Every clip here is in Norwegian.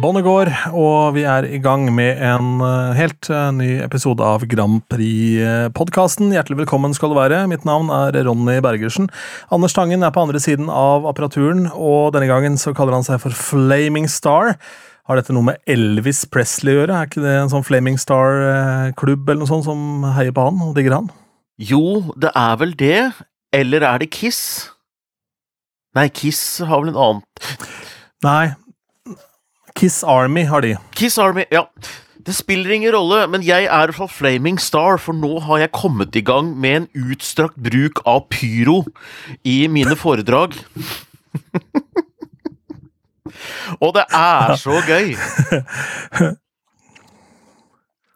Bonnegård, og vi er i gang med en eh, helt eh, ny episode av Grand Prix-podkasten. Hjertelig velkommen skal du være. Mitt navn er Ronny Bergersen. Anders Tangen er på andre siden av apparaturen, og denne gangen så kaller han seg for Flaming Star. Har dette noe med Elvis Presley å gjøre? Er ikke det en sånn Flaming Star-klubb eller noe sånt som heier på han og digger han? Jo, det er vel det. Eller er det Kiss? Nei, Kiss har vel en annen Nei, Kiss Army har de. Kiss Army, ja. Det spiller ingen rolle, men jeg er fall Flaming Star, for nå har jeg kommet i gang med en utstrakt bruk av pyro i mine foredrag. Og det er så gøy!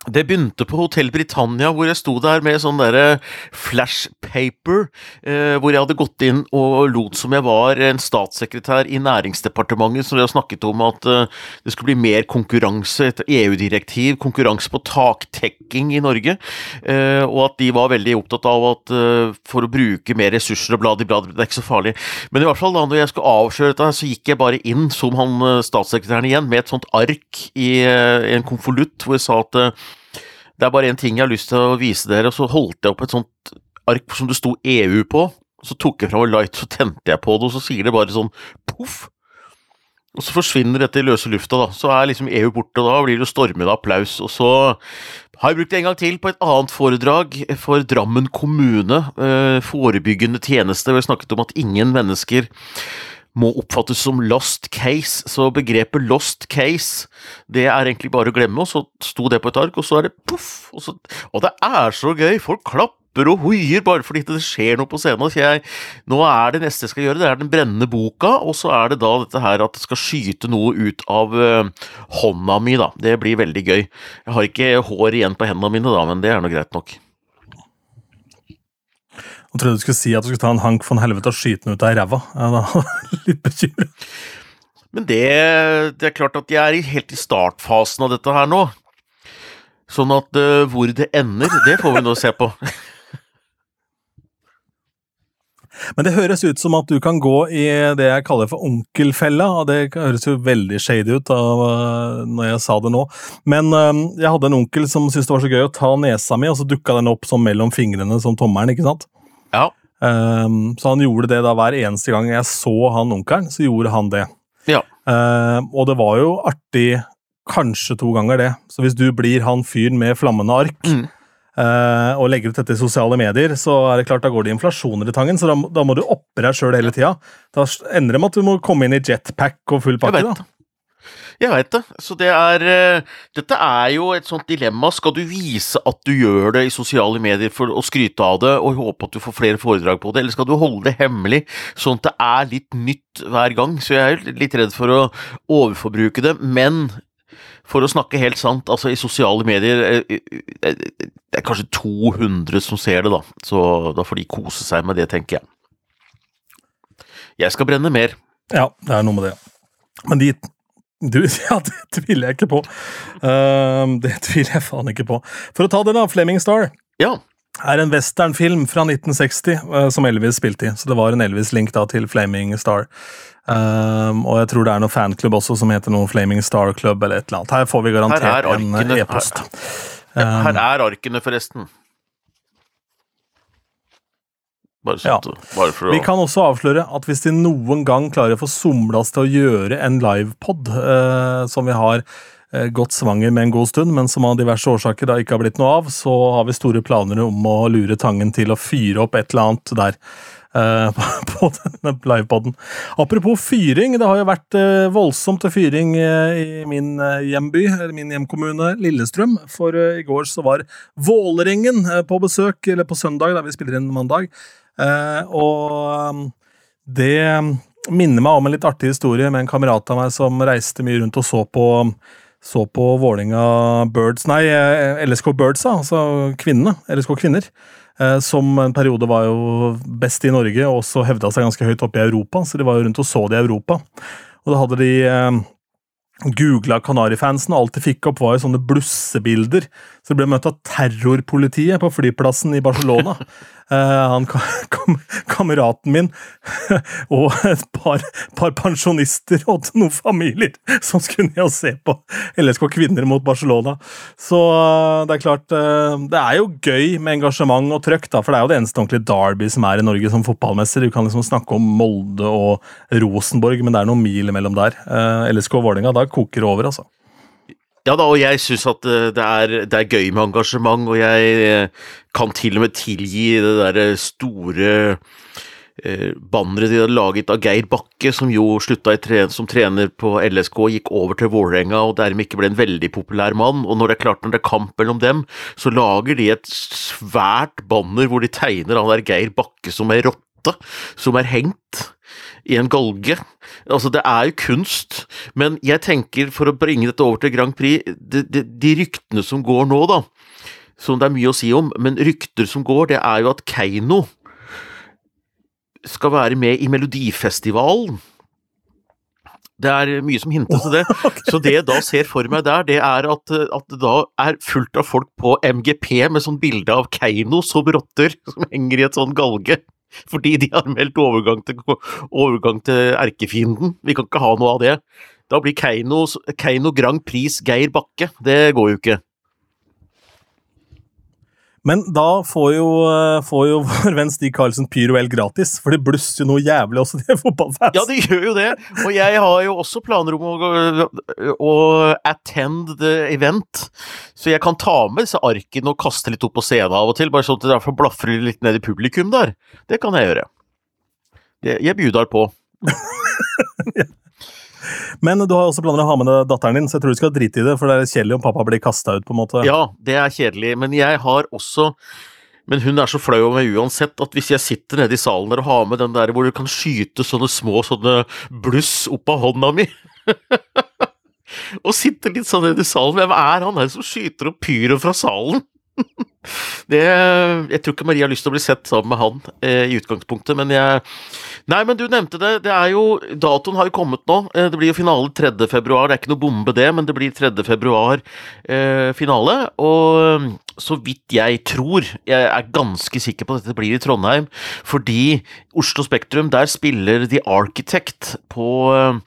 Det begynte på Hotell Britannia, hvor jeg sto der med sånn derre flashpaper, eh, hvor jeg hadde gått inn og lot som jeg var en statssekretær i Næringsdepartementet, som hadde snakket om at eh, det skulle bli mer konkurranse, et EU-direktiv, konkurranse på taktekking i Norge, eh, og at de var veldig opptatt av at eh, for å bruke mer ressurser og blad i blad, det er ikke så farlig. Men i hvert fall da når jeg skulle avsløre dette, så gikk jeg bare inn som han eh, statssekretæren igjen, med et sånt ark i eh, en konvolutt, hvor jeg sa at det er bare én ting jeg har lyst til å vise dere, og så holdt jeg opp et sånt ark som det sto EU på. Så tok jeg fram en light, så tente jeg på det, og så sier det bare sånn poff. Og så forsvinner dette i løse lufta, da. Så er liksom EU borte, og da blir det stormende applaus. Og så har jeg brukt det en gang til på et annet foredrag for Drammen kommune. Eh, forebyggende tjeneste, hvor jeg snakket om at ingen mennesker må oppfattes som lost case, så begrepet lost case, det er egentlig bare å glemme, og så sto det på et ark, og så er det poff, og, så, og det er så gøy, folk klapper og hoier bare fordi det skjer noe på scenen, så jeg, nå er det neste jeg skal gjøre, det er den brennende boka, og så er det da dette her at det skal skyte noe ut av uh, hånda mi, da, det blir veldig gøy. Jeg har ikke hår igjen på hendene mine da, men det er nå greit nok. Jeg trodde du skulle si at du skulle ta en hank von helvete og skyte den ut av ræva. Jeg var litt bekymret. Men det, det, er klart at jeg er helt i startfasen av dette her nå. Sånn at uh, hvor det ender, det får vi nå se på. Men det høres ut som at du kan gå i det jeg kaller for onkelfella, og det høres jo veldig shady ut av, når jeg sa det nå. Men um, jeg hadde en onkel som syntes det var så gøy å ta nesa mi, og så dukka den opp sånn mellom fingrene som tommelen, ikke sant? Ja. Um, så han gjorde det da hver eneste gang jeg så han onkelen, så gjorde han det. Ja. Um, og det var jo artig kanskje to ganger, det. Så hvis du blir han fyren med flammende ark Mm. uh, og legger ut dette i sosiale medier, så er det klart da går det inflasjoner i tangen, så da, da må du oppe deg sjøl hele tida. Da ender det med at du må komme inn i jetpack og full pakke. da. Jeg veit det. Så det er eh, Dette er jo et sånt dilemma. Skal du vise at du gjør det i sosiale medier for å skryte av det og håpe at du får flere foredrag på det, eller skal du holde det hemmelig, sånn at det er litt nytt hver gang? Så jeg er litt redd for å overforbruke det. Men for å snakke helt sant, altså i sosiale medier eh, eh, Det er kanskje 200 som ser det, da. Så da får de kose seg med det, tenker jeg. Jeg skal brenne mer. Ja, det er noe med det. Men de du, ja, det tviler jeg ikke på. Uh, det tviler jeg faen ikke på. For å ta den, da. Fleming Star Ja. er en westernfilm fra 1960 uh, som Elvis spilte i. Så det var en Elvis-link da til Flaming Star. Ehm, og jeg tror det er noen fanklubb også som heter noe Flaming Star Club eller et eller annet. Her får vi garantert er en eh, e-post. Her er arkene, forresten. Bare, sånt, ja. bare for å Vi kan også avsløre at hvis de noen gang klarer å få somla oss til å gjøre en livepod, eh, som vi har eh, gått svanger med en god stund, men som av diverse årsaker da ikke har blitt noe av, så har vi store planer om å lure Tangen til å fyre opp et eller annet der. Eh, på denne livepoden. Apropos fyring, det har jo vært eh, voldsomt fyring eh, i min hjemby, eller min hjemkommune Lillestrøm. For i går så var Vålerengen på besøk, eller på søndag, da vi spiller inn mandag. Og det minner meg om en litt artig historie med en kamerat av meg som reiste mye rundt og så på så på Vålinga Birds, nei, LSK Birds, altså kvinnene. LSK Kvinner. Eh, Som en periode var jo best i Norge, og også hevda seg ganske høyt oppe i Europa. Så de var jo rundt og så det i Europa. Og da hadde de eh, googla Kanarifansen, og alt de fikk opp, var jo sånne blussebilder Så ble møtt av terrorpolitiet på flyplassen i Barcelona. Uh, han kam, kameraten min og et par, par, pensjonister og noen familier som skulle ned og se på LSK Kvinner mot Barcelona. Så uh, det er klart uh, Det er jo gøy med engasjement og trøkk, da, for det er jo det eneste ordentlige derby som er i Norge som fotballmester. Du kan liksom snakke om Molde og Rosenborg, men det er noen mil imellom der. LSK Vålerenga, da koker det over, altså. Ja da, og jeg syns at eh, det er, det er, gøy med engasjement, og jeg eh, kan til og med tilgi det derre store eh, banneret de hadde laget av Geir Bakke, som jo slutta som trener på LSK, gikk over til Vålerenga og dermed ikke ble en veldig populær mann. Og når det er klart når det er kamp mellom dem, så lager de et svært banner hvor de tegner han der Geir Bakke som er rotte, som er hengt i en galge. Altså, det er jo kunst, men jeg tenker, for å bringe dette over til Grand Prix, de, de, de ryktene som går nå, da, som det er mye å si om, men rykter som går, det er jo at Keiino skal være med i Melodifestivalen. Det er mye som hinter til det. Så det jeg da ser for meg der, det er at, at det da er fullt av folk på MGP med sånn bilde av Keiino som rotter som henger i et sånn galge. Fordi de har meldt overgang til, overgang til erkefienden. Vi kan ikke ha noe av det. Da blir Keiino, Keiino Grand Prix Geir Bakke. Det går jo ikke. Men da får jo, eh, får jo vår venn Stig Karlsen Pyroel gratis, for det blusser jo noe jævlig også, det fotballfans. Ja, det gjør jo det, og jeg har jo også planer om å, å attend the event, så jeg kan ta med disse arkene og kaste litt opp på scenen av og til, bare sånn at det derfor blafrer litt ned i publikum der. Det kan jeg gjøre. Jeg bjuder på. Men du har også planer å ha med deg datteren din, så jeg tror du skal drite i det, for det er kjedelig om pappa blir kasta ut, på en måte. Ja, det er kjedelig, men jeg har også men hun er så flau over meg uansett at hvis jeg sitter nede i salen der og har med den der hvor du kan skyte sånne små sånne bluss opp av hånda mi Og sitter litt sånn nede i salen Hvem er han der som skyter opp pyro fra salen? Det, jeg tror ikke Marie har lyst til å bli sett sammen med han eh, i utgangspunktet, men jeg Nei, men du nevnte det. det er jo, Datoen har jo kommet nå. Eh, det blir jo finale 3. februar. Det er ikke noe bombe, det, men det blir 3. februar eh, finale. Og så vidt jeg tror, jeg er ganske sikker på at dette blir i Trondheim, fordi Oslo Spektrum, der spiller The Architect på eh,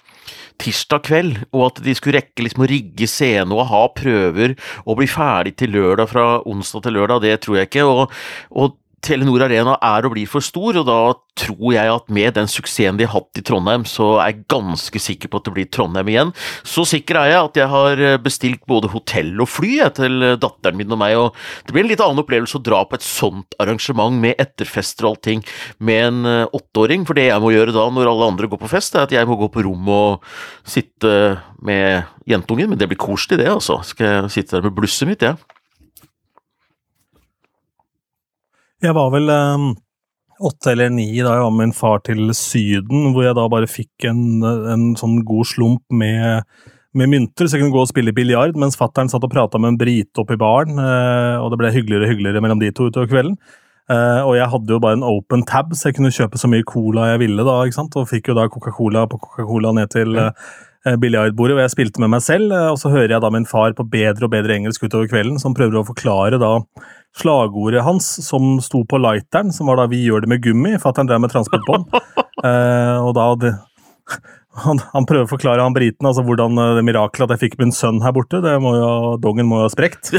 tirsdag kveld, og at de skulle rekke liksom å rigge scene og ha prøver og bli ferdig til lørdag fra onsdag til lørdag, det tror jeg ikke. og, og Telenor Arena er og blir for stor, og da tror jeg at med den suksessen de har hatt i Trondheim, så er jeg ganske sikker på at det blir Trondheim igjen. Så sikker er jeg at jeg har eh, bestilt både hotell og fly til eh, datteren min og meg, og det blir en litt annen opplevelse å dra på et sånt arrangement med etterfester og allting med en eh, åtteåring, for det jeg må gjøre da når alle andre går på fest, er at jeg må gå på rom og sitte med jentungen, men det blir koselig det, altså. Skal jeg sitte der med blusset mitt, jeg. Ja. Jeg var vel um, åtte eller ni da jeg var med min far til Syden, hvor jeg da bare fikk en, en sånn god slump med, med, mynter, så jeg kunne gå og spille biljard, mens fattern satt og prata med en brite oppi baren, uh, og det ble hyggeligere og hyggeligere mellom de to utover kvelden. Uh, og jeg hadde jo bare en open tab, så jeg kunne kjøpe så mye cola jeg ville, da, ikke sant? og fikk jo da Coca-Cola på Coca-Cola ned til uh, biljardbordet, hvor jeg spilte med meg selv, og så hører jeg da min far på bedre og bedre engelsk utover kvelden, som prøver å forklare da slagordet hans som sto på lighteren, som var da 'Vi gjør det med gummi', for at han drev med transportbånd. eh, og da det, han, han, prøver å forklare han briten altså hvordan eh, det mirakelet at jeg fikk min sønn her borte, det må jo, dongen må jo ha sprekt.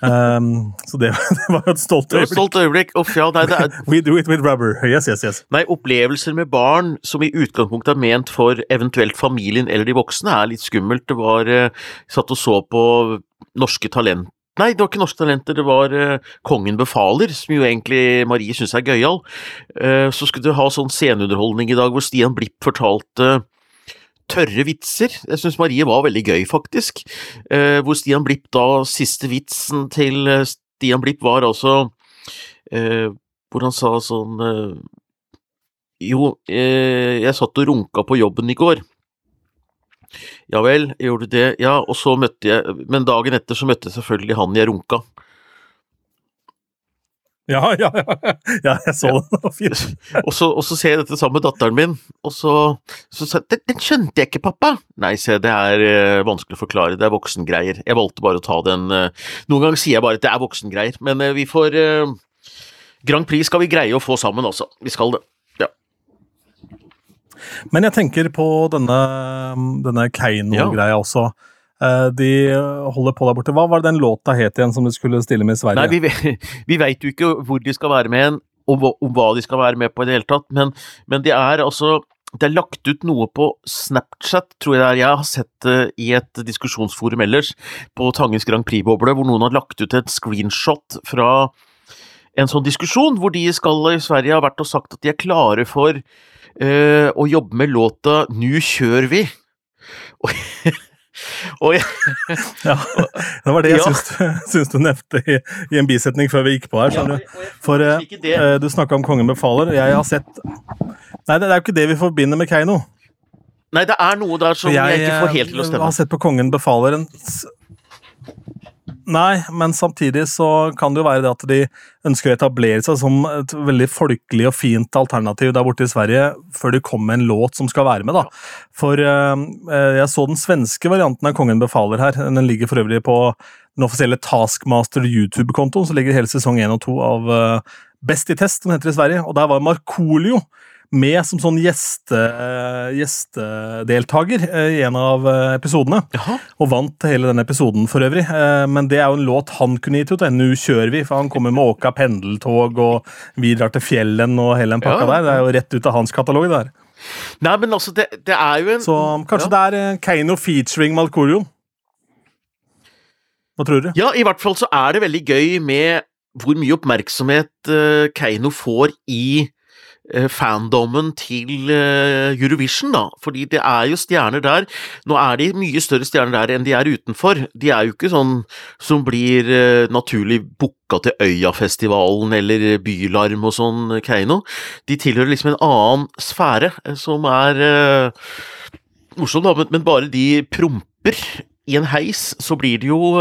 um, så det, det, var jo et stolt øyeblikk. Stolt øyeblikk. Uff, ja, nei, er... We do it with rubber. Yes, yes, yes. Nei, opplevelser med barn som i utgangspunktet er ment for eventuelt familien eller de voksne, er litt skummelt. Det var eh, Satt og så på Norske Talent Nei, det var ikke Norske Talenter, det var uh, Kongen befaler, som jo egentlig Marie syns er gøyal. Uh, så skulle du ha sånn sceneunderholdning i dag hvor Stian Blipp fortalte tørre vitser. Jeg syns Marie var veldig gøy, faktisk. Uh, hvor Stian Blipp da, siste vitsen til Stian Blipp var altså Hvor han sa sånn Jo, jeg satt og runka på jobben i går. Ja vel, gjorde du det? Ja, og så møtte jeg Men dagen etter så møtte jeg selvfølgelig han jeg runka. Ja, ja, ja, ja jeg så den. Det var fint. Og så, og så ser jeg dette sammen med datteren min, og så, så sa jeg den skjønte jeg ikke, pappa. Nei, se, det er uh, vanskelig å forklare, det er voksengreier. Jeg valgte bare å ta den uh, Noen ganger sier jeg bare at det er voksengreier, men uh, vi får Grand Prix skal vi greie å få sammen, altså. Vi skal det. Men jeg tenker på denne, denne Keiino-greia ja. også. Eh, de holder på der borte. Hva var det den låta het igjen som de skulle stille med i Sverige? Nei, Vi, vi veit jo ikke hvor de skal være med og om hva de skal være med på i det hele tatt, men, men det er altså det er lagt ut noe på Snapchat, tror jeg det er. Jeg har sett det i et diskusjonsforum ellers, på Tangens Grand Prix-boble, hvor noen har lagt ut et screenshot fra en sånn diskusjon, hvor de skal i Sverige har vært og sagt at de er klare for uh, å jobbe med låta Nu kjør vi. Og og jeg, ja, det var det jeg ja. syns, syns, du nevnte i, i, en bisetning før vi gikk på her. Ja, For uh, du snakka om Kongen befaler. Jeg har sett Nei, det er jo ikke det vi forbinder med Keiino. Nei, det er noe der som jeg, jeg ikke får helt til å stemme. Jeg har sett på Kongen befaler en Nei, men samtidig så kan det jo være det at de ønsker å etablere seg som et veldig folkelig og fint alternativ der borte i Sverige, før de kommer med en låt som skal være med, da. For eh, jeg så den svenske varianten av Kongen befaler her. Den ligger for øvrig på den offisielle Taskmaster YouTube-kontoen, så ligger hele sesong én og to av uh, Best i test, som heter i Sverige, og der var Markolio med som sånn gjeste, gjestedeltaker eh, i en av eh, episodene. Jaha. Og vant hele den episoden for øvrig. Eh, men det er jo en låt han kunne gitt ut. Nå kjører vi, for han kommer med Åka pendeltog og vi drar til fjellen og hele den pakka ja. der. Det er jo rett ut av hans katalog. der. Nei, men altså, det, det er jo en Så kanskje ja. det er Keiino featuring Malkorion. Hva tror du? Ja, i hvert fall så er det veldig gøy med hvor mye oppmerksomhet Keiino får i fandommen til eh, Eurovision, da. Fordi det er jo stjerner der. Nå er de mye større stjerner der enn de er utenfor. De er jo ikke sånn som blir eh, naturlig booka til Øyafestivalen eller Bylarm og sånn, Keiino. De tilhører liksom en annen sfære, som er morsom, da, men bare de promper i en heis, så blir det jo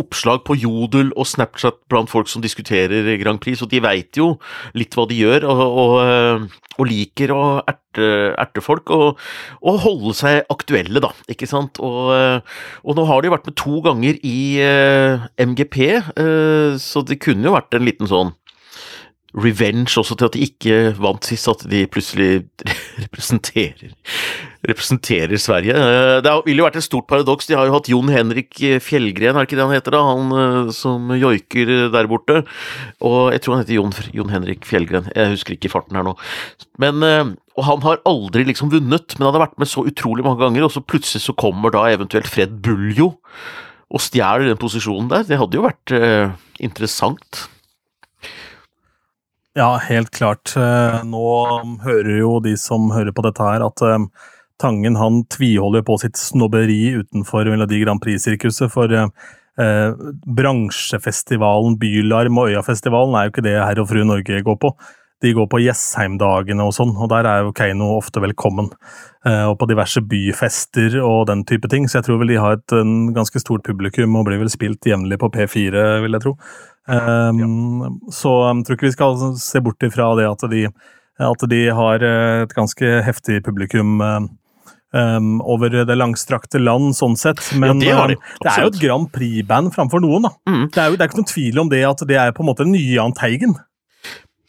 oppslag på Jodel og Snapchat blant folk som diskuterer Grand Prix, så de veit jo litt hva de gjør, og, og, eh, og liker å erte, erte folk og, og, holde seg aktuelle, da, ikke sant. Og, eh, nå har de vært med to ganger i uh, eh, MGP, uh, så det kunne jo vært en liten sånn revenge også til at de ikke vant sist, at de plutselig representerer, representerer Sverige. Eh, det ville jo vært et stort paradoks. De har jo hatt Jon Henrik Fjellgren, er det ikke det han heter da? Han eh, som joiker der borte. Og jeg tror han heter Jon, Jon Henrik Fjellgren, jeg husker ikke farten her nå. Men eh, og han har aldri liksom vunnet, men han har vært med så utrolig mange ganger, og så plutselig så kommer da eventuelt Fred Buljo og stjeler den posisjonen der. Det hadde jo vært eh, interessant. Ja, helt klart. Eh, nå hører jo de som hører på dette her, at eh, Tangen han tviholder på sitt snobberi utenfor Melodi Grand Prix-sirkuset. For eh, eh, bransjefestivalen Bylarm og Øyafestivalen er jo ikke det herr og fru Norge går på. De går på Jessheim-dagene og sånn, og der er jo Keiino ofte velkommen. Eh, og på diverse byfester og den type ting, så jeg tror vel de har et ganske stort publikum og blir vel spilt jevnlig på P4, vil jeg tro. Um, så jeg tror ikke vi skal se bort ifra det at de, at de har eh, et ganske heftig publikum um, over det langstrakte land, sånn sett. Men ja, det, de. det, er jo et Grand Prix-band framfor noen, da. Mm. Det, er jo, det er ikke noen tvil om det at det er på en måte nye Jahn Teigen.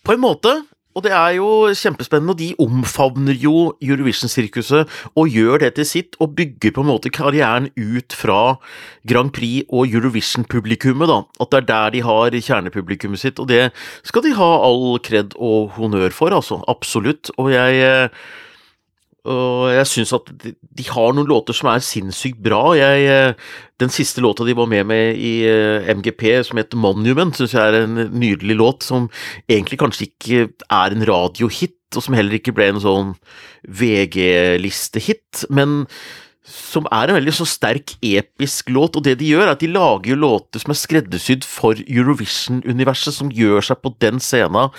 På en måte, og det er jo kjempespennende, og de omfavner jo Eurovision-sirkuset og gjør det til sitt, og bygger på en måte karrieren ut fra Grand Prix og Eurovision-publikummet, da. At det er der de har kjernepublikummet sitt, og det skal de ha all kred og honnør for, altså. Absolutt. Og jeg eh, og jeg syns at de, de, har noen låter som er sinnssykt bra. Jeg, eh, den siste låta de var med med i eh, MGP, som heter Monument, syns jeg er en nydelig låt, som egentlig kanskje ikke er en radiohit, og som heller ikke ble en sånn VG-listehit, men som er en veldig så sterk, episk låt. Og det de gjør, er at de lager jo låter som er skreddersydd for Eurovision-universet, som gjør seg på den scenen,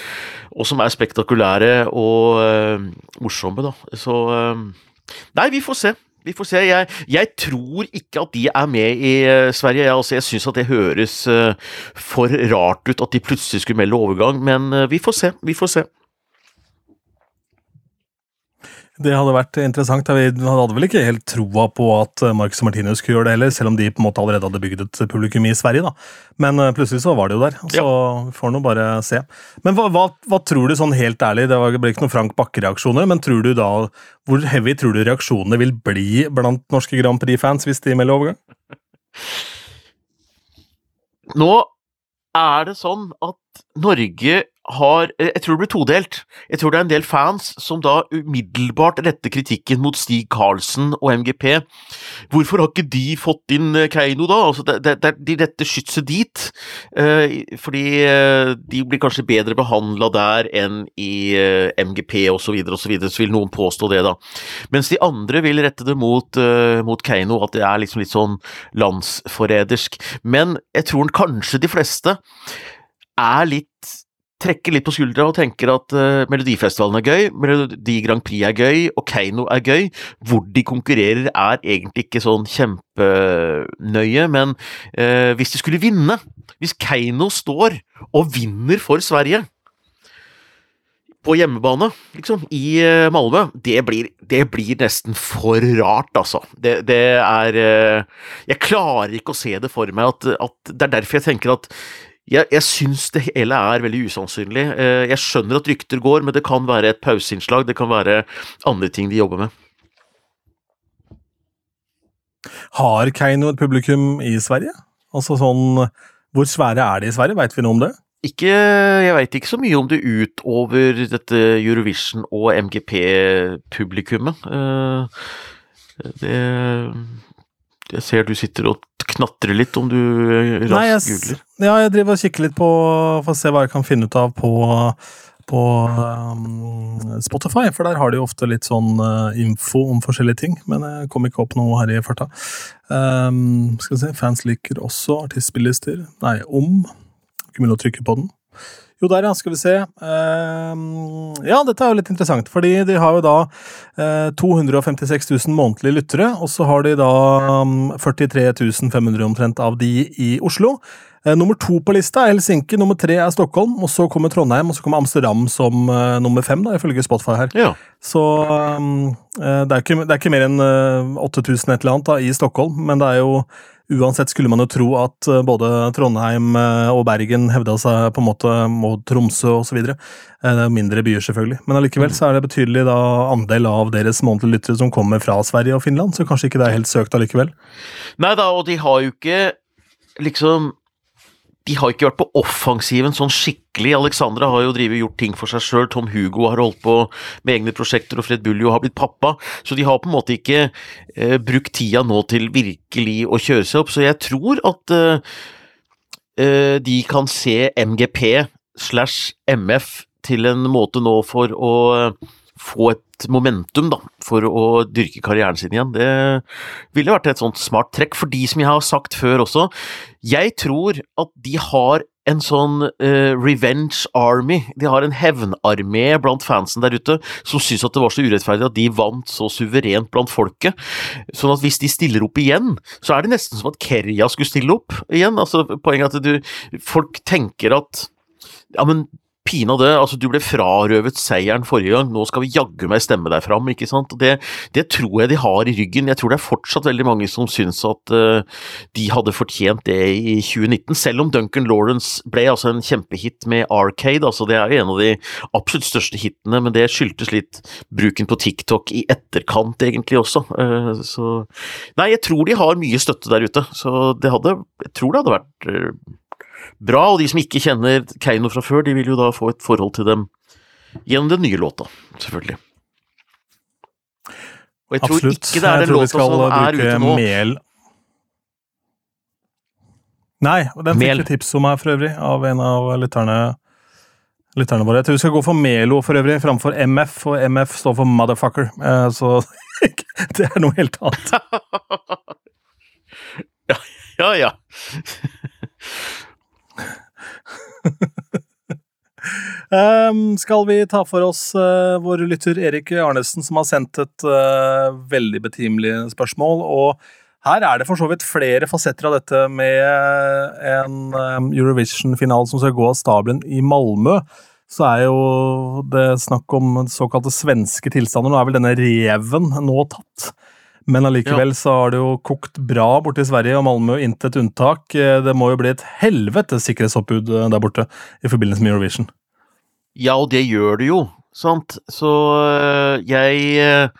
og som er spektakulære og øh, morsomme, da. Så øh, Nei, vi får se. Vi får se. Jeg, jeg tror ikke at de er med i uh, Sverige. Jeg, altså, jeg syns at det høres uh, for rart ut at de plutselig skulle melde overgang, men uh, vi får se. Vi får se. Det hadde vært interessant. Vi hadde vel ikke helt troa på at Marcus Martinus skulle gjøre det heller, selv om de på en måte allerede hadde bygd et publikum i Sverige. da. Men plutselig så var det jo der, så ja. får nå bare se. Men hva, hva, hva, tror du sånn helt ærlig, det ble ikke noen Frank Bakke-reaksjoner, men tror du da, hvor heavy tror du reaksjonene vil bli blant norske Grand Prix-fans hvis de melder overgang? Nå er det sånn at Norge har eh, Jeg tror det blir todelt. Jeg tror det er en del fans som da umiddelbart retter kritikken mot Stig Karlsen og MGP. Hvorfor har ikke de fått inn eh, Keiino, da? Altså, det, det, de retter skytset dit. Eh, fordi de blir kanskje bedre behandla der enn i MGP osv., osv., så, videre, så vil noen påstå det, da. Mens de andre vil rette det mot, mot Keiino, at det er liksom litt sånn landsforrædersk. Men jeg tror kanskje de fleste er litt trekker litt på skuldra og tenker at uh, Melodifestivalen er gøy, Melodi Grand Prix er gøy, og Keiino er gøy. Hvor de konkurrerer er egentlig ikke sånn kjempenøye, men uh, hvis de skulle vinne, hvis Keiino står og vinner for Sverige på hjemmebane, liksom, i uh, Malmö, det blir, det blir, nesten for rart, altså. Det, det er Jeg klarer ikke å se det for meg at, at Det er derfor jeg tenker at jeg, jeg syns det hele er veldig usannsynlig. Eh, jeg skjønner at rykter går, men det kan være et pauseinnslag, det kan være andre ting de jobber med. Har Keiino et publikum i Sverige? Altså sånn Hvor svære er de i Sverige, veit vi noe om det? Ikke, jeg veit ikke så mye om det utover dette Eurovision og MGP-publikummet. Eh, det Jeg ser du sitter og knatrer litt om du raskt Nei, jeg, googler. Ja, jeg driver og kikker litt på for å se hva jeg kan finne ut av på, på um, Spotify, for der har de jo ofte litt sånn uh, info om forskjellige ting, men jeg kom ikke opp noe her i farta. Um, skal vi se, fans liker også artistspillister, Nei, om. Ikke mulig å trykke på den. Jo, der, ja. Skal vi se. Uh, ja, dette er jo litt interessant, fordi de har jo da uh, 256 000 månedlige lyttere, og så har de da um, 43 500 omtrent av de i Oslo. Uh, nummer to på lista er Helsinki, nummer tre er Stockholm, og så kommer Trondheim, og så kommer Amsterdam som uh, nummer fem, da, ifølge Spotify her. Ja. Så um, det, er ikke, det, er ikke, mer enn 8000 et eller annet da, i Stockholm, men det er jo Uansett skulle man jo tro at eh, både Trondheim eh, og Bergen hevda seg på en måte mot Tromsø osv. Eh, mindre byer, selvfølgelig. Men allikevel så er det betydelig da andel av deres månedlige lyttere som kommer fra Sverige og Finland, så kanskje ikke det er helt søkt allikevel. Nei da, og de har jo ikke liksom de har ikke vært på offensiven sånn skikkelig. Alexandra har jo drivet gjort ting for seg sjøl, Tom Hugo har holdt på med egne prosjekter, og Fred Buljo har blitt pappa. Så de har på en måte ikke eh, brukt tida nå til virkelig å kjøre seg opp. Så jeg tror at eh, de kan se MGP slash MF til en måte nå for å få et momentum da, for å dyrke karrieren sin igjen. Det ville vært et sånt smart trekk. For de som jeg har sagt før også, jeg tror at de har en sånn uh, revenge army. De har en hevnarmé blant fansen der ute som syns at det var så urettferdig at de vant så suverent blant folket. Sånn at hvis de stiller opp igjen, så er det nesten som at Kerja skulle stille opp igjen. Altså, poenget er at du, folk tenker at ja, men pinadø, altså du ble frarøvet seieren forrige gang, nå skal vi jaggu meg stemme deg fram, ikke sant. Det, det, tror jeg de har i ryggen. Jeg tror det er fortsatt veldig mange som syns at uh, de hadde fortjent det i 2019, selv om Duncan Lawrence ble altså en kjempehit med Arcade, altså det er jo en av de absolutt største hitene, men det skyldtes litt bruken på TikTok i etterkant egentlig også. Uh, så Nei, jeg tror de har mye støtte der ute, så det hadde, jeg tror det hadde vært uh, bra, og de som ikke kjenner Keiino fra før, de vil jo da få et forhold til dem gjennom den nye låta, selvfølgelig. Og jeg tror Absolutt. ikke det er den låta som er ute nå. Mel. Nei, den fikk vi tips om her for øvrig, av en av lytterne, lytterne våre. Jeg tror vi skal gå for Melo for øvrig, framfor MF, og MF står for motherfucker. Eh, så det er noe helt annet. ja, ja. ja. Um, skal vi ta for oss uh, vår lytter Erik Arnesen, som har sendt et uh, veldig betimelig spørsmål. og her er det for så vidt flere fasetter av dette med en um, Eurovision-finale som skal gå av stabelen i Malmö. Så er jo det snakk om såkalte svenske tilstander. Nå er vel denne reven nå tatt. Men allikevel så har det jo kokt bra borte i Sverige og Malmö, intet unntak. Det må jo bli et helvetes sikkerhetsoppbud der borte i forbindelse med Eurovision. Ja, og det gjør det jo, sant. Så øh, jeg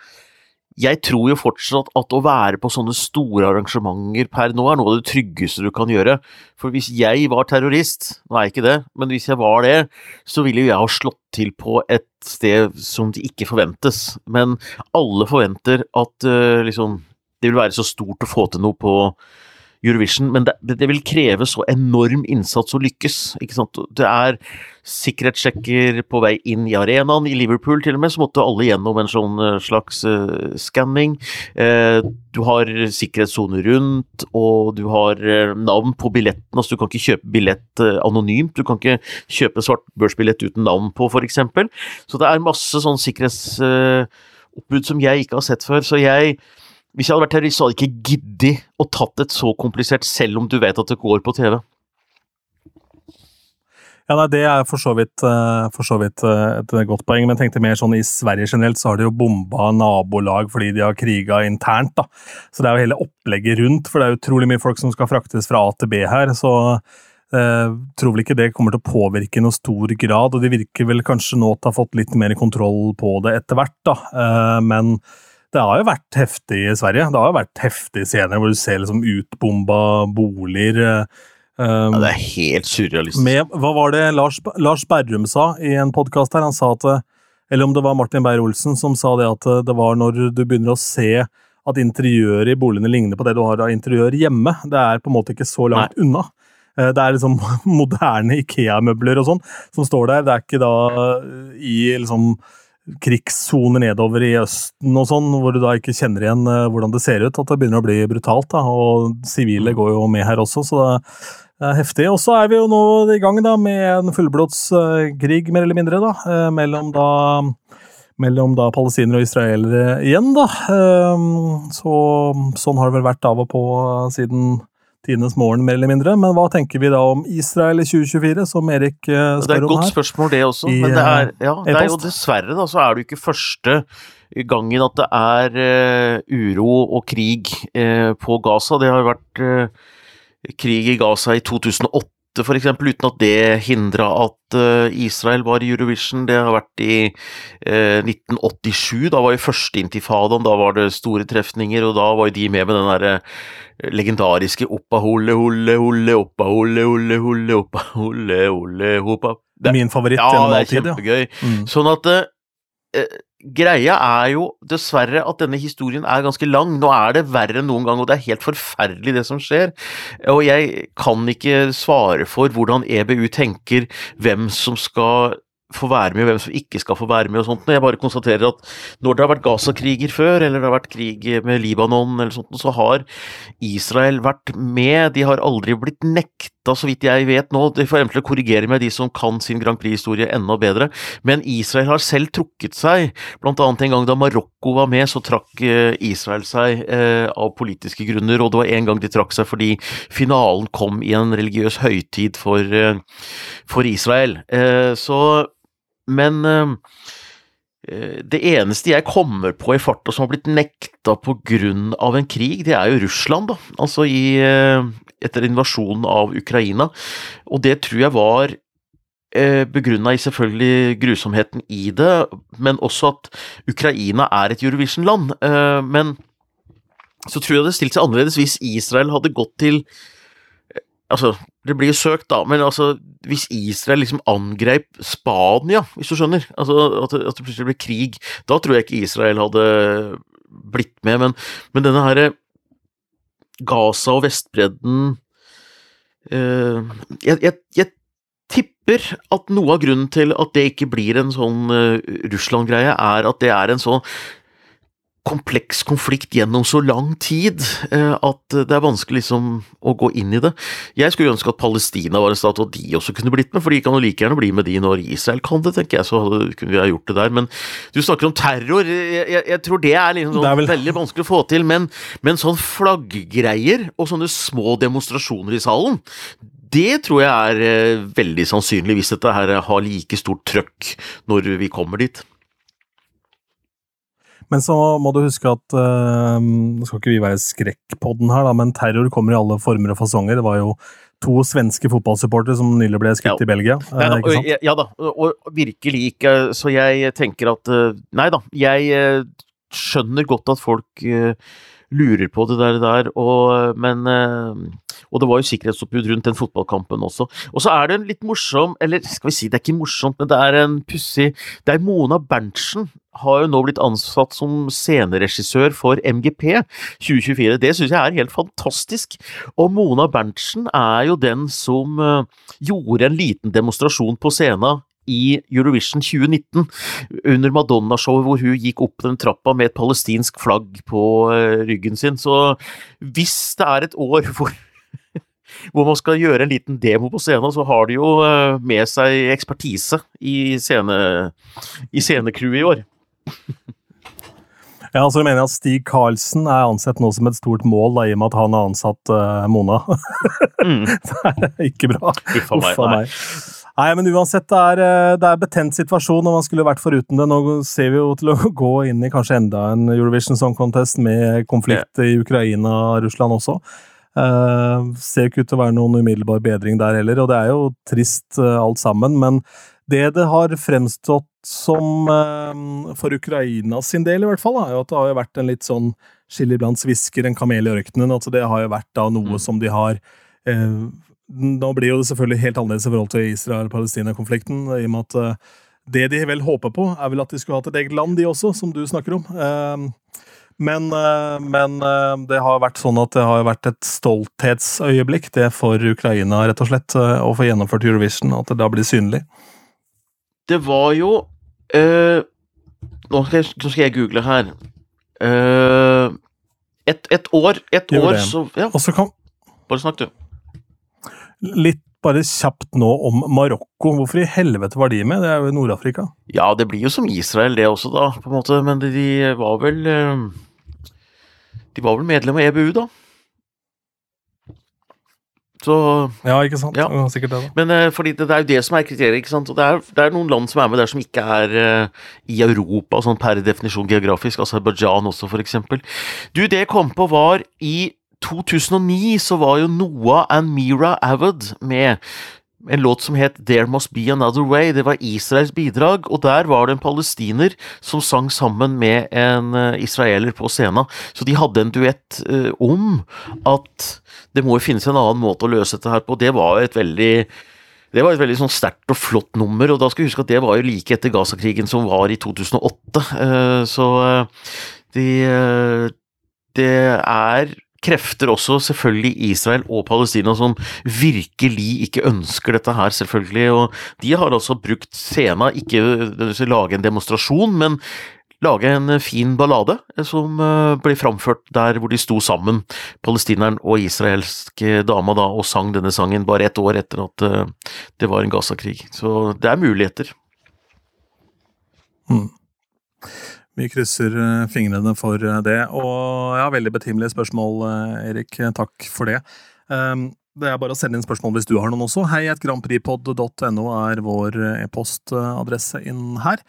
jeg tror jo fortsatt at å være på sånne store arrangementer per nå er noe av det tryggeste du kan gjøre. For hvis jeg var terrorist, nå er jeg ikke det, men hvis jeg var det, så ville jo jeg ha slått til på et sted som det ikke forventes. Men alle forventer at uh, liksom det vil være så stort å få til noe på Eurovision, men det, det, vil kreve så enorm innsats å lykkes. ikke sant? Det er sikkerhetssjekker på vei inn i arenaen. I Liverpool til og med så måtte alle gjennom en sånn eh, slags uh, skanning. Uh, du har sikkerhetssoner rundt, og du har uh, navn på billetten. altså Du kan ikke kjøpe billett anonymt. Du kan ikke kjøpe svart børsbillett uten navn på, f.eks. Så det er masse sånn sikkerhetsoppbud som jeg ikke har sett før. så jeg hvis jeg hadde vært terrorist, så hadde jeg ikke giddet å tatt et så komplisert, selv om du vet at det går på TV. Ja, nei, Det er for så, vidt, eh, for så vidt, eh, et godt poeng, men jeg tenkte mer sånn i Sverige generelt så har de jo bomba nabolag fordi de har kriga internt. da. Så det er jo hele opplegget rundt, for det er utrolig mye folk som skal fraktes fra A til B her. så eh, tror vel ikke det kommer til å påvirke i noe stor grad, og de virker vel kanskje nå til å ha fått litt mer kontroll på det etter hvert. da. Eh, men det har jo vært heftig i Sverige. Det har jo vært heftige scener hvor du ser liksom utbomba boliger. Um, ja, det er helt surrealistisk. Med, hva var det Lars, Lars Berrum sa i en podkast her? Han sa at Eller om det var Martin Beyer-Olsen som sa det at det var når du begynner å se at interiøret i boligene ligner på det du har av interiør hjemme. Det er på en måte ikke så langt Nei. unna. Eh, det er liksom moderne Ikea-møbler og sånn som står der. Det er ikke da i liksom krigssoner nedover i Østen og sånn, hvor du da ikke kjenner igjen uh, hvordan det ser ut. At det begynner å bli brutalt. da, Og sivile går jo med her også, så det er heftig. Og så er vi jo nå i gang da med en fullblodskrig, uh, mer eller mindre, da, uh, mellom da mellom da palestinere og israelere igjen, da. Så, sånn har det vel vært av og på siden tidenes morgen, mer eller mindre. Men hva tenker vi da om Israel i 2024, som Erik spør om her? Det er et godt spørsmål, det også. I, men det er, ja, det er jo dessverre, da, så er det jo ikke første gangen at det er uh, uro og krig uh, på Gaza. Det har vært uh, krig i Gaza i 2008 for eksempel, uten at det hindra at Israel var i Eurovision. Det har vært i 1987, da var jo første intifadaen, da var det store trefninger, og da var jo de med med den derre legendariske oppa holle holle holle oppa holle holle holle oppa holle holle hoppa Min favoritt ja, gjennom all tid, ja. Kjempegøy. Mm. Sånn at uh, greia er jo dessverre at denne historien er ganske lang. Nå er det verre enn noen gang, og det er helt forferdelig det som skjer. Og jeg kan ikke svare for hvordan EBU tenker hvem som skal få være med, og hvem som ikke skal få være med og sånt. Jeg bare konstaterer at når det har vært Gaza-kriger før, eller det har vært krig med Libanon eller sånt, så har Israel vært med. De har aldri blitt nekta, så vidt jeg vet nå. De får eventuelt korrigere med de som kan sin Grand Prix-historie enda bedre. Men Israel har selv trukket seg. Blant annet en gang da Marokko var med, så trakk eh, Israel seg eh, av politiske grunner, og det var en gang de trakk seg fordi finalen kom i en religiøs høytid for, eh, for Israel. Så men uh, det eneste jeg kommer på i farta som har blitt nekta på grunn av en krig, det er jo Russland, da. Altså i, uh, etter invasjonen av Ukraina. Og det tror jeg var uh, begrunna i selvfølgelig grusomheten i det, men også at Ukraina er et Eurovision-land. men så tror jeg det stilte seg annerledes hvis Israel hadde gått til Altså, det blir søkt, da, men altså, hvis Israel liksom angrep Spania, hvis du skjønner, altså at det, at det plutselig ble krig, da tror jeg ikke Israel hadde blitt med, men, men denne herre Gaza og Vestbredden uh, jeg, jeg, jeg, tipper at noe av grunnen til at det ikke blir en sånn uh, Russland-greie, er at det er en sånn kompleks konflikt gjennom så lang tid eh, at det er vanskelig liksom å gå inn i det. Jeg skulle ønske at Palestina var en stat, og de også kunne blitt med, for de kan jo like gjerne bli med de når Israel kan det, tenker jeg, så kunne vi ha gjort det der. Men du snakker om terror, jeg, jeg, jeg tror det er, liksom sånn, det er vel... veldig vanskelig å få til. Men, men sånn flagggreier og sånne små demonstrasjoner i salen, det tror jeg er eh, veldig sannsynlig, hvis dette her har like stort trøkk når vi kommer dit. Men så må du huske at uh, Nå skal ikke vi være skrekkpodden her, da, men terror kommer i alle former og fasonger. Det var jo to svenske fotballsupportere som nylig ble skutt ja. i Belgia. Nei, da, og, ja da, og virkelig ikke. Så jeg tenker at uh, Nei da, jeg skjønner godt at folk lurer på det der, der og, men og det var jo sikkerhetsoppbud rundt den fotballkampen også. Og så er det en litt morsom, eller skal vi si det er ikke morsomt, men det er en pussig Det er Mona Berntsen har jo nå blitt ansatt som sceneregissør for MGP 2024. Det syns jeg er helt fantastisk. Og Mona Berntsen er jo den som uh, gjorde en liten demonstrasjon på scenen i Eurovision 2019, under Madonna-showet hvor hun gikk opp den trappa med et palestinsk flagg på uh, ryggen sin. Så hvis det er et år hvor hvor man skal gjøre en liten demo på scenen, så har de jo uh, med seg ekspertise i, scene, i scenecrewet i år. Ja, altså mener mener at Stig Karlsen er ansett nå som et stort mål, da, i og med at han har ansatt uh, Mona? mm. det er ikke bra. Uffa meg. Uffa meg. Nei. Men uansett, det er, eh, det er betent situasjon, og man skulle vært foruten det. Nå ser vi jo til å gå inn i kanskje enda en Eurovision Song Contest med konflikt i Ukraina og Russland også. Uh, ser ikke ut til å være noen umiddelbar bedring der heller, og det er jo trist uh, alt sammen. Men det det har fremstått som uh, for Ukraina sin del, i hvert fall, er jo at det har jo vært en litt sånn skille blant svisker, en kamel i ørkenen. Altså det har jo vært da noe mm. som de har Nå blir jo det selvfølgelig helt annerledes i forhold til Israel-Palestina-konflikten, i og med at det de vel håper på, er vel at de skulle hatt et eget land, de også, som du snakker om. Men, eh, men, eh, det har vært sånn at det har vært et stolthetsøyeblikk det for Ukraina, rett og slett, eh, å få gjennomført Eurovision, at det da blir synlig. Det var jo øh, nå, skal jeg, nå, skal jeg, google her. Uh, et, et, år, et år så Ja, bare snakk, du. Litt bare kjapt nå om Marokko. Hvorfor i helvete var de med? Det er jo i Nord-Afrika. Ja, det blir jo som Israel det også, da, på en måte. Men de, var vel øh, de var vel medlem av EBU, da. Så Ja, ikke sant. Ja. Sikkert det, da. Men uh, fordi det, det, er jo det som er kriteriet, ikke sant. Og det er, det er, noen land som er med der som ikke er uh, i Europa, sånn per definisjon geografisk. Aserbajdsjan også, for eksempel. Du, det jeg kom på var i 2009 så var jo Noah and Mira Avid med en låt som het There Must Be Another Way. Det var Israels bidrag, og der var det en palestiner som sang sammen med en uh, israeler på scenen. Så de hadde en duett uh, om at det må jo finnes en annen måte å løse dette her på. Det var et veldig det var et veldig sånn sterkt og flott nummer, og da skal vi huske at det var jo like etter Gaza-krigen som var i 2008. Uh, så de, det er krefter også selvfølgelig Israel og Palestina som virkelig ikke ønsker dette her, selvfølgelig. Og de har altså brukt scena, ikke lage en demonstrasjon, men lage en fin ballade som eh, ble framført der hvor de sto sammen, palestineren og israelske dama, da, og sang denne sangen bare ett år etter at eh, det var en Gaza-krig. Så det er muligheter. Mm. Vi krysser eh, fingrene for eh, det. Og ja, veldig betimelige spørsmål, eh, Erik. Takk for det. Ehm, det er bare å sende inn spørsmål hvis du har noen også. Hei at grandprixpod.no er vår e-postadresse inn her.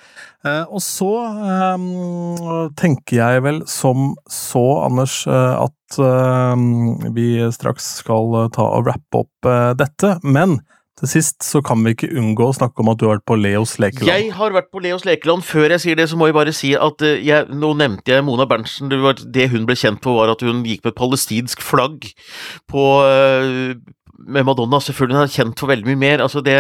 Og så um, tenker jeg vel som så, Anders, at um, vi straks skal ta og rappe opp dette. Men til sist så kan vi ikke unngå å snakke om at du har vært på Leos lekeland. Jeg har vært på Leos lekeland. Før jeg sier det, så må jeg bare si at uh, jeg, nå nevnte jeg Mona Berntsen. Det, det, hun ble kjent på, var at hun gikk med palestinsk flagg på uh, med Madonna, selvfølgelig hun er kjent for veldig mye mer. Altså det,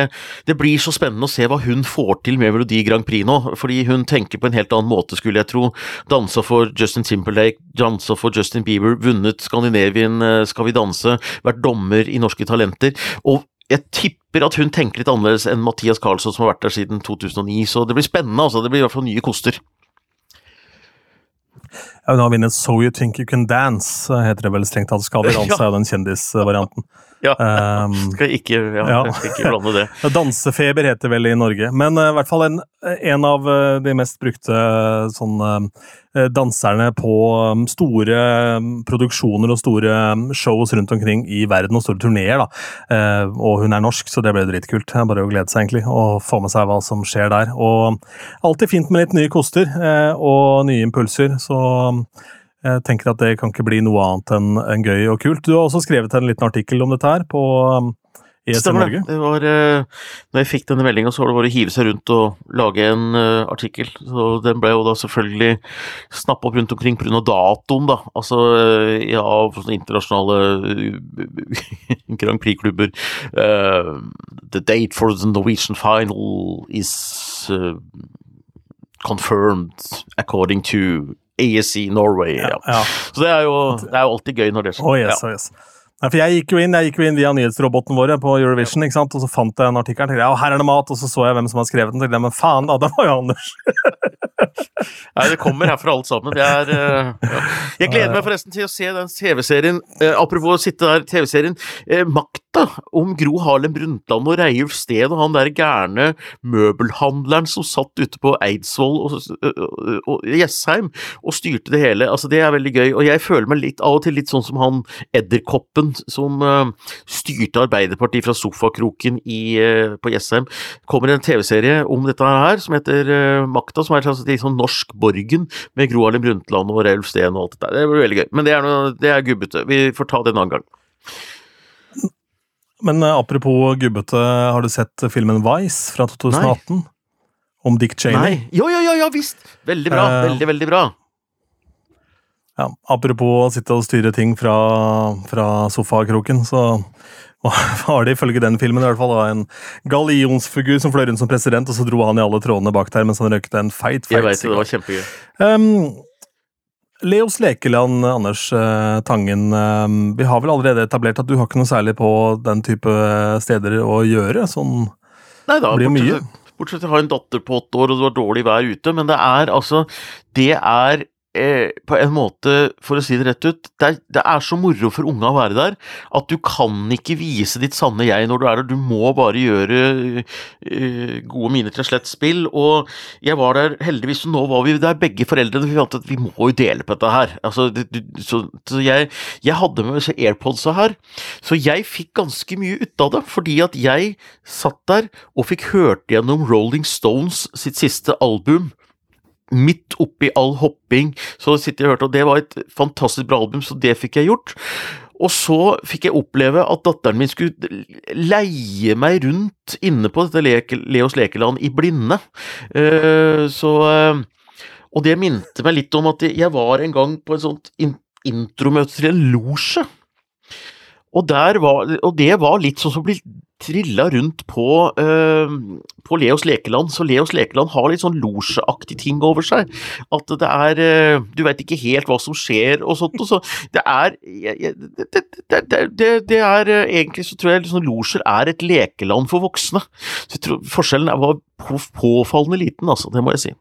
det, blir så spennende å se hva hun får til med Melodi Grand Prix nå, fordi hun tenker på en helt annen måte, skulle jeg tro. Dansa for Justin Timberlake, dansa for Justin Bieber, vunnet Skandinavien eh, Skal vi danse, vært dommer i Norske Talenter. Og jeg tipper at hun tenker litt annerledes enn Mathias Carlsson, som har vært der siden 2009. Så det blir spennende, altså. Det blir i hvert fall nye koster. Ja, Hun har vunnet So You Think You Can Dance, heter det vel strengt tatt. Skal vi danse er jo den kjendisvarianten. Ja, Um, skal ikke, ja, ja. ikke blande det. Dansefeber heter vel i Norge, men uh, i hvert fall en, en av uh, de mest brukte eh, sånn, uh, danserne på um, store um, produksjoner og store shows rundt omkring i verden, og store turneer. og hun er norsk, så det ble dritkult. Bare å glede seg egentlig, og få med seg hva som skjer der. Og alltid fint med litt nye koster og nye impulser, så jeg tenker at det kan ikke bli noe annet enn enn gøy og kult. Du har også skrevet en liten artikkel om dette her på ES ESN Stemmer Norge. det. var, eh, når jeg fikk denne meldinga, så var det bare å hive seg rundt og lage en eh, artikkel. Så Den ble jo da selvfølgelig snappa opp rundt omkring pga. datoen, da. Altså eh, ja, sånne internasjonale Grand Prix-klubber. The date for the Norwegian final is confirmed according to ASC Norway. Ja. Så det er, jo, det er jo alltid gøy når det skjer. Oh, yes, oh, yes. Nei, for jeg gikk jo inn jeg gikk jo inn via nyhetsroboten våre på Eurovision, ikke sant? og så fant jeg en artikkel. tenkte ja, her er det mat, og så så jeg hvem som har skrevet den. tenkte jeg, Men faen, da, det var jo Anders! Nei, det kommer herfra alt sammen. Det er, eh, ja. Jeg gleder meg forresten til å se den TV-serien, eh, apropos å sitte der, TV-serien, eh, Makta, om Gro Harlem Brundtland og Reiulf Steen og han der gærne møbelhandleren som satt ute på Eidsvoll og, og, og Jessheim og styrte det hele. Altså, det er veldig gøy, og jeg føler meg litt av og til litt sånn som han edderkoppen som eh, styrte Arbeiderpartiet fra sofakroken i, eh, på Jessheim. kommer en TV-serie om dette her som heter eh, Makta, som er et sånn norsk Borgen med Gro Harlem Brundtland og Reiulf Steen og alt det der. Det blir veldig gøy. Men det er, noe, det er gubbete. Vi får ta det en annen gang. Men apropos gubbete, har du sett filmen Vice fra 2018? Om Dick Cheney? Nei. Jo, jo, jo, ja visst! Veldig bra. Eh, veldig, veldig bra. Ja, apropos å sitte og styre ting fra, fra sofakroken, så var det ifølge den filmen i hvert fall da, en gallionsfigur som fløy rundt som president, og så dro han i alle trådene bak der mens han røykte en feit, Jeg feit veit det, det var kjempegøy. Um, Leos lekeland, Anders eh, Tangen. Um, vi har vel allerede etablert at du har ikke noe særlig på den type steder å gjøre? Sånn Nei da, Det bortsett, mye. bortsett fra å ha en datter på åtte år og det var dårlig vær ute, men det er altså Det er eh, på en måte, for å si det rett ut, det er, det er så moro for unga å være der at du kan ikke vise ditt sanne jeg når du er der. Du må bare gjøre eh, gode miner til et slett spill. Og jeg var der heldigvis, og nå var vi der begge foreldrene. Vi fant at vi må jo dele på dette her. Altså, det, du, så, så jeg, jeg hadde med disse airpodsa her, så jeg fikk ganske mye ut av det. Fordi at jeg satt der og fikk hørt gjennom Rolling Stones sitt siste album midt oppi all hopping, så sitter jeg og hørte, og det var et fantastisk bra album, så det fikk jeg gjort. Og så fikk jeg oppleve at datteren min skulle leie meg rundt inne på dette leke, Leos lekeland i blinde. Uh, så uh, Og det minte meg litt om at jeg var en gang på et sånt in intromøte til en losje. Og, og det var litt sånn som å trilla rundt på, eh, på Leos lekeland. Så Leos lekeland har litt sånn losjeaktig ting over seg. At det er eh, Du veit ikke helt hva som skjer og sånt. Og så det er det, det, det, det, er eh, Egentlig så tror jeg liksom losjer er et lekeland for voksne. Så jeg tror Forskjellen var påfallende liten, altså. Det må jeg si.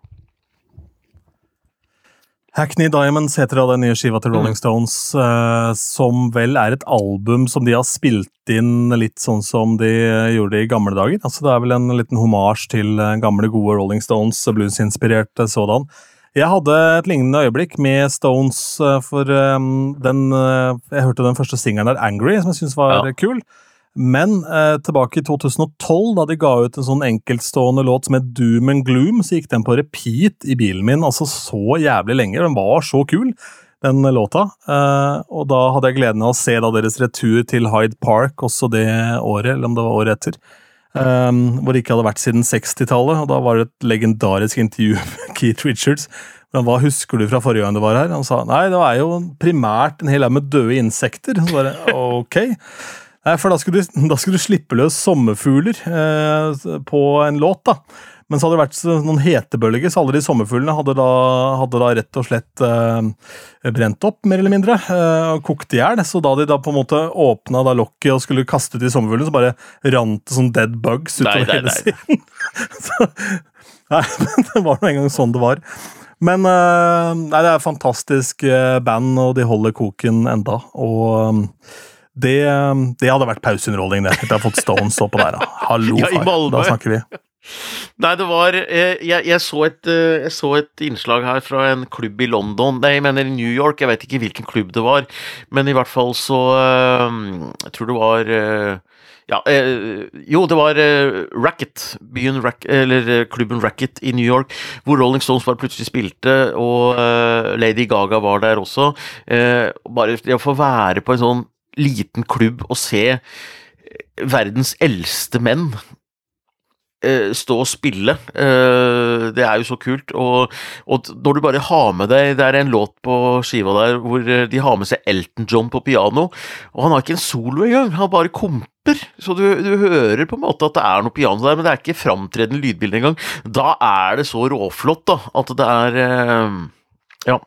Hackney Diamonds heter da den nye skiva til Rolling Stones, eh, som vel er et album som de har spilt inn litt sånn som de gjorde i gamle dager. Altså Det er vel en liten homasj til eh, gamle, gode Rolling Stones, bluesinspirerte eh, sådan. Jeg hadde et lignende øyeblikk med Stones, eh, for eh, den eh, Jeg hørte den første singelen der, Angry, som jeg syntes var Ja. kul. Men eh, tilbake i 2012, da de ga ut en sånn enkeltstående låt som het Doom and Gloom, så gikk den på repeat i bilen min altså så jævlig lenge. Den var så kul, den låta. Eh, og da hadde jeg gleden av å se da deres retur til Hyde Park også det året, eller om det var året etter. eh, hvor det ikke hadde vært siden 60-tallet, og da var det et legendarisk intervju med Keith Richards. Men hva husker du fra forrige gang du var her? Han sa nei, det er jo primært en hel haug med døde insekter. Så bare ok. Nei, for da skulle, du, da skulle du slippe løs sommerfugler eh, på en låt, da. Men så hadde det vært noen hetebølger, så alle de sommerfuglene hadde da, hadde da rett og slett eh, brent opp, mer eller mindre, eh, og kokt i hjel. Så da de da på en måte åpna da lokket og skulle kaste ut de sommerfuglene, så bare rant det sånn dead bugs utover nei, hele siden. så, nei, men det var nå engang sånn det var. Men uh, nei, det er fantastisk band, og de holder koken enda. Og det, det, hadde vært pauseunderholdning, det. Etter å ha fått Stones oppå der. Hallo, ja, far. Da snakker vi. Nei, det var jeg, jeg, så et, jeg, så et, innslag her fra en klubb i London Nei, jeg mener i New York. Jeg vet ikke hvilken klubb det var, men i hvert fall så Jeg tror det var ja, jo, det var Racket, byen Rack, eller klubben Racket i New York, hvor Rolling Stones bare plutselig spilte, og Lady Gaga var der også. Bare det å få være på en sånn liten klubb og se verdens eldste menn eh, stå og spille. Eh, det er jo så kult. Og, og, når du bare har med deg Det er en låt på skiva der hvor eh, de har med seg Elton John på piano, og han har ikke en solo engang, han bare komper. Så du, du, hører på en måte at det er noe piano der, men det er ikke framtredende lydbilde engang. Da er det så råflott, da, at det er eh, Ja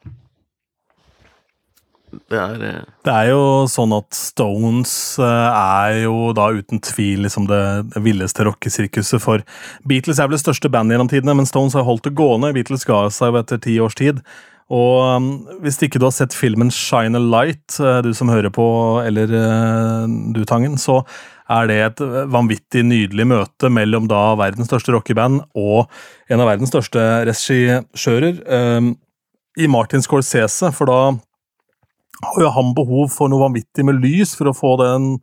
det er, uh... det er jo sånn at Stones uh, er jo da uten tvil liksom det, villeste rockesirkuset for Beatles er vel det største bandet gjennom tidene, men Stones har holdt det gående. Beatles ga seg jo etter ti års tid. Og um, hvis ikke du har sett filmen Shine a Light, uh, du som hører på, eller du, Tangen, så er det et vanvittig nydelig møte mellom da verdens største rockeband og en av verdens største regissører i Martin Scorsese, for da har jo han behov for noe vanvittig med lys for å få den,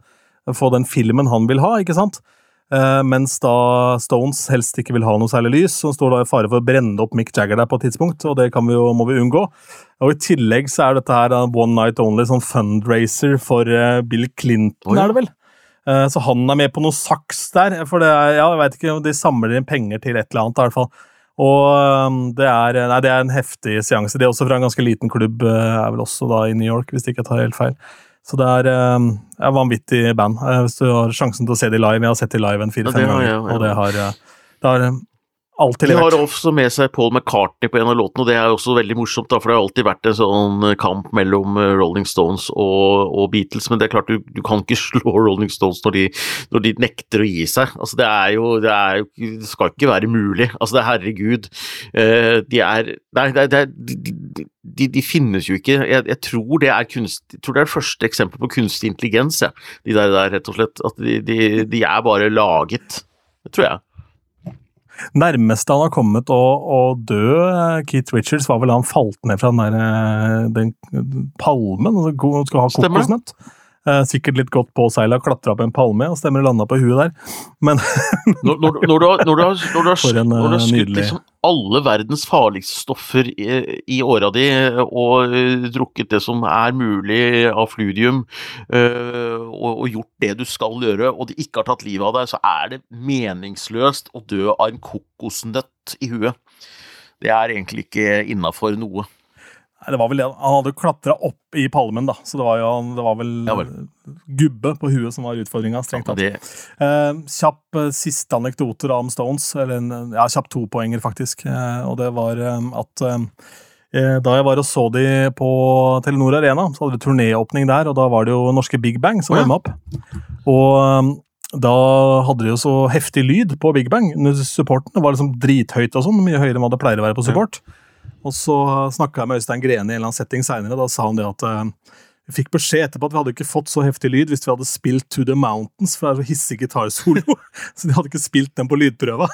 få den filmen han vil ha, ikke sant? Uh, mens da Stones helst ikke vil ha noe særlig lys, så står da i fare for å brenne opp Mick Jagger der på et tidspunkt, og det vi jo, må vi unngå. Og I tillegg så er dette her One Night Only, sånn fundraiser for uh, Bill Clinton, Oi. er det vel? Uh, så han er med på noe saks der, for det er, ja, jeg vet ikke, de samler inn penger til et eller annet, i hvert fall. Og um, det er, nei, det er en heftig seanse. Det er også fra en ganske liten klubb, eh, er vel også da i New York, hvis ikke jeg tar helt feil. Så det er, um, er vanvittig band. Eh, hvis du har sjansen til å se de live. Jeg har sett de live en fire-fem ganger, og det har, eh, det har Alltid levert. De har også med seg Paul McCartney på en av låtene, og det er også veldig morsomt, da, for det har alltid vært en sånn kamp mellom eh, Rolling Stones og, og Beatles, men det er klart du, du, kan ikke slå Rolling Stones når de, når de nekter å gi seg. Altså, det er jo Det, er det skal ikke være mulig. Altså, det er herregud. Uh, de er Nei, det er, de, de, de, finnes jo ikke. Jeg, jeg, tror det er kunst, jeg tror det er første eksempelet på kunstig intelligens, ja. de der, der, rett og slett. At de, de er bare laget. Det tror jeg. Nærmeste han har kommet å, å, dø, Keith Richards, var vel han falt ned fra den, der, eh, den palmen. Altså, skal ha kokosnøtt. Eh, sikkert litt godt påseila, klatra opp en palme og stemmer landa på huet der. Men når, når, når, du har, når du har, når du har, en, du har skutt liksom alle verdens farligste stoffer i, i åra di og uh, drukket det som er mulig av fludium, uh, og, og, gjort det du skal gjøre, og de ikke har tatt livet av deg, så er det meningsløst å dø av en kokosnøtt i huet. Det er egentlig ikke innafor noe. Nei, det var vel det. Han hadde jo klatra opp i palmen, da, så det var, jo, det var vel, ja, vel, gubbe på huet som var utfordringa. strengt tatt. Eh, kjapp eh, siste anekdoter om Stones, eller en, ja, kjapp topoenger, faktisk. Eh, og det var eh, at eh, eh, da jeg var og så de på Telenor Arena, så hadde vi turnéåpning der, og da var det jo norske Big Bang som oh, ja. var med opp. Og da hadde de jo så heftig lyd på Big Bang supporten. Var liksom drithøyt og sånn, mye høyere enn hva det pleier å være på support. Ja. Og så snakka jeg med Øystein Grene i en eller annen setting seinere. Da sa han det at vi fikk beskjed etterpå at vi hadde ikke fått så heftig lyd hvis vi hadde spilt To The Mountains, for det er så hissig gitarsolo. så de hadde ikke spilt den på lydprøva.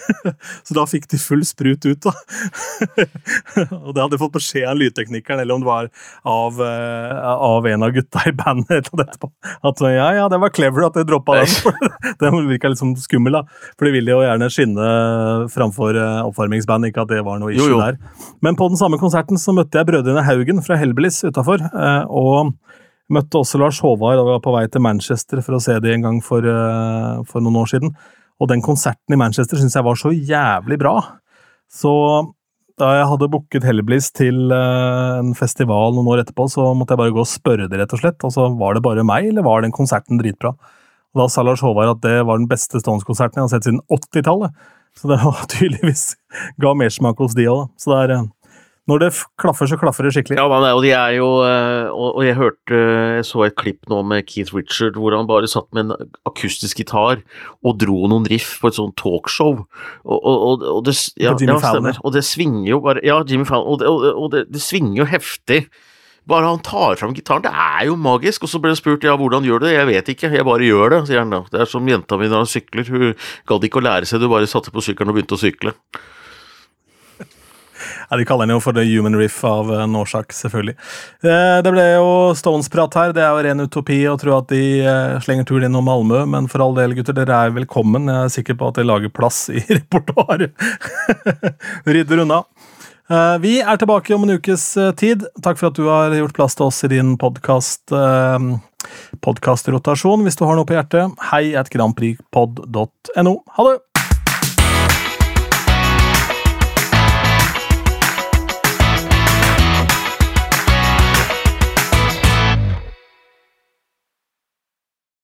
så da fikk de full sprut ut, da. og det hadde de fått beskjed av lydteknikeren, eller om det var av, uh, av en av gutta i bandet. etterpå. At ja, ja, det var clever at det droppa den. den virka litt sånn skummel, da. For de ville jo gjerne skinne framfor uh, oppvarmingsband, ikke at det var noe issue jo, jo. der. Men på den samme konserten så møtte jeg brødrene Haugen fra Hellbillies utafor. Og møtte også Lars Håvard og var på vei til Manchester for å se de en gang for, uh, for noen år siden. Og den konserten i Manchester syns jeg var så jævlig bra. Så da jeg hadde booket Hellbliss til uh, en festival noen år etterpå, så måtte jeg bare gå og spørre det, rett og slett. Altså, var det bare meg, eller var den konserten dritbra? Og da sa Lars Håvard at det var den beste Stones-konserten jeg har sett siden 80-tallet. Så det var tydeligvis ga mersmak hos de òg, da. Så det er Når det klaffer, så klaffer det skikkelig. Ja, og de er jo eh, Og jeg hørte Jeg så et klipp nå med Keith Richard hvor han bare satt med en akustisk gitar og dro noen riff på et sånt talkshow. Og, og, og det ja, ja, stemmer. Og det svinger jo bare Ja, Jimmy Fallon. Og, det, og det, det svinger jo heftig. Bare han tar fram gitaren, det er jo magisk. Og så ble det spurt ja, hvordan gjør du det? Jeg vet ikke, jeg bare gjør det, sier han da. Det er som jenta mi når hun sykler. Hun gadd ikke å lære seg det, hun bare satte på sykkelen og begynte å sykle. Ja, De kaller den jo for The Human Riff av en årsak, selvfølgelig. Eh, det ble jo Stones-prat her. Det er jo ren utopi å tro at de eh, slenger tur innom Malmö, men for all del, gutter, dere er velkommen. Jeg er sikker på at de lager plass i repertoaret. Rydder unna. Eh, vi er tilbake om en ukes tid. Takk for at du har gjort plass til oss i din podkast. Podkastrotasjon. Hvis du har noe på hjertet, hei at grandprixpod.no. Ha det!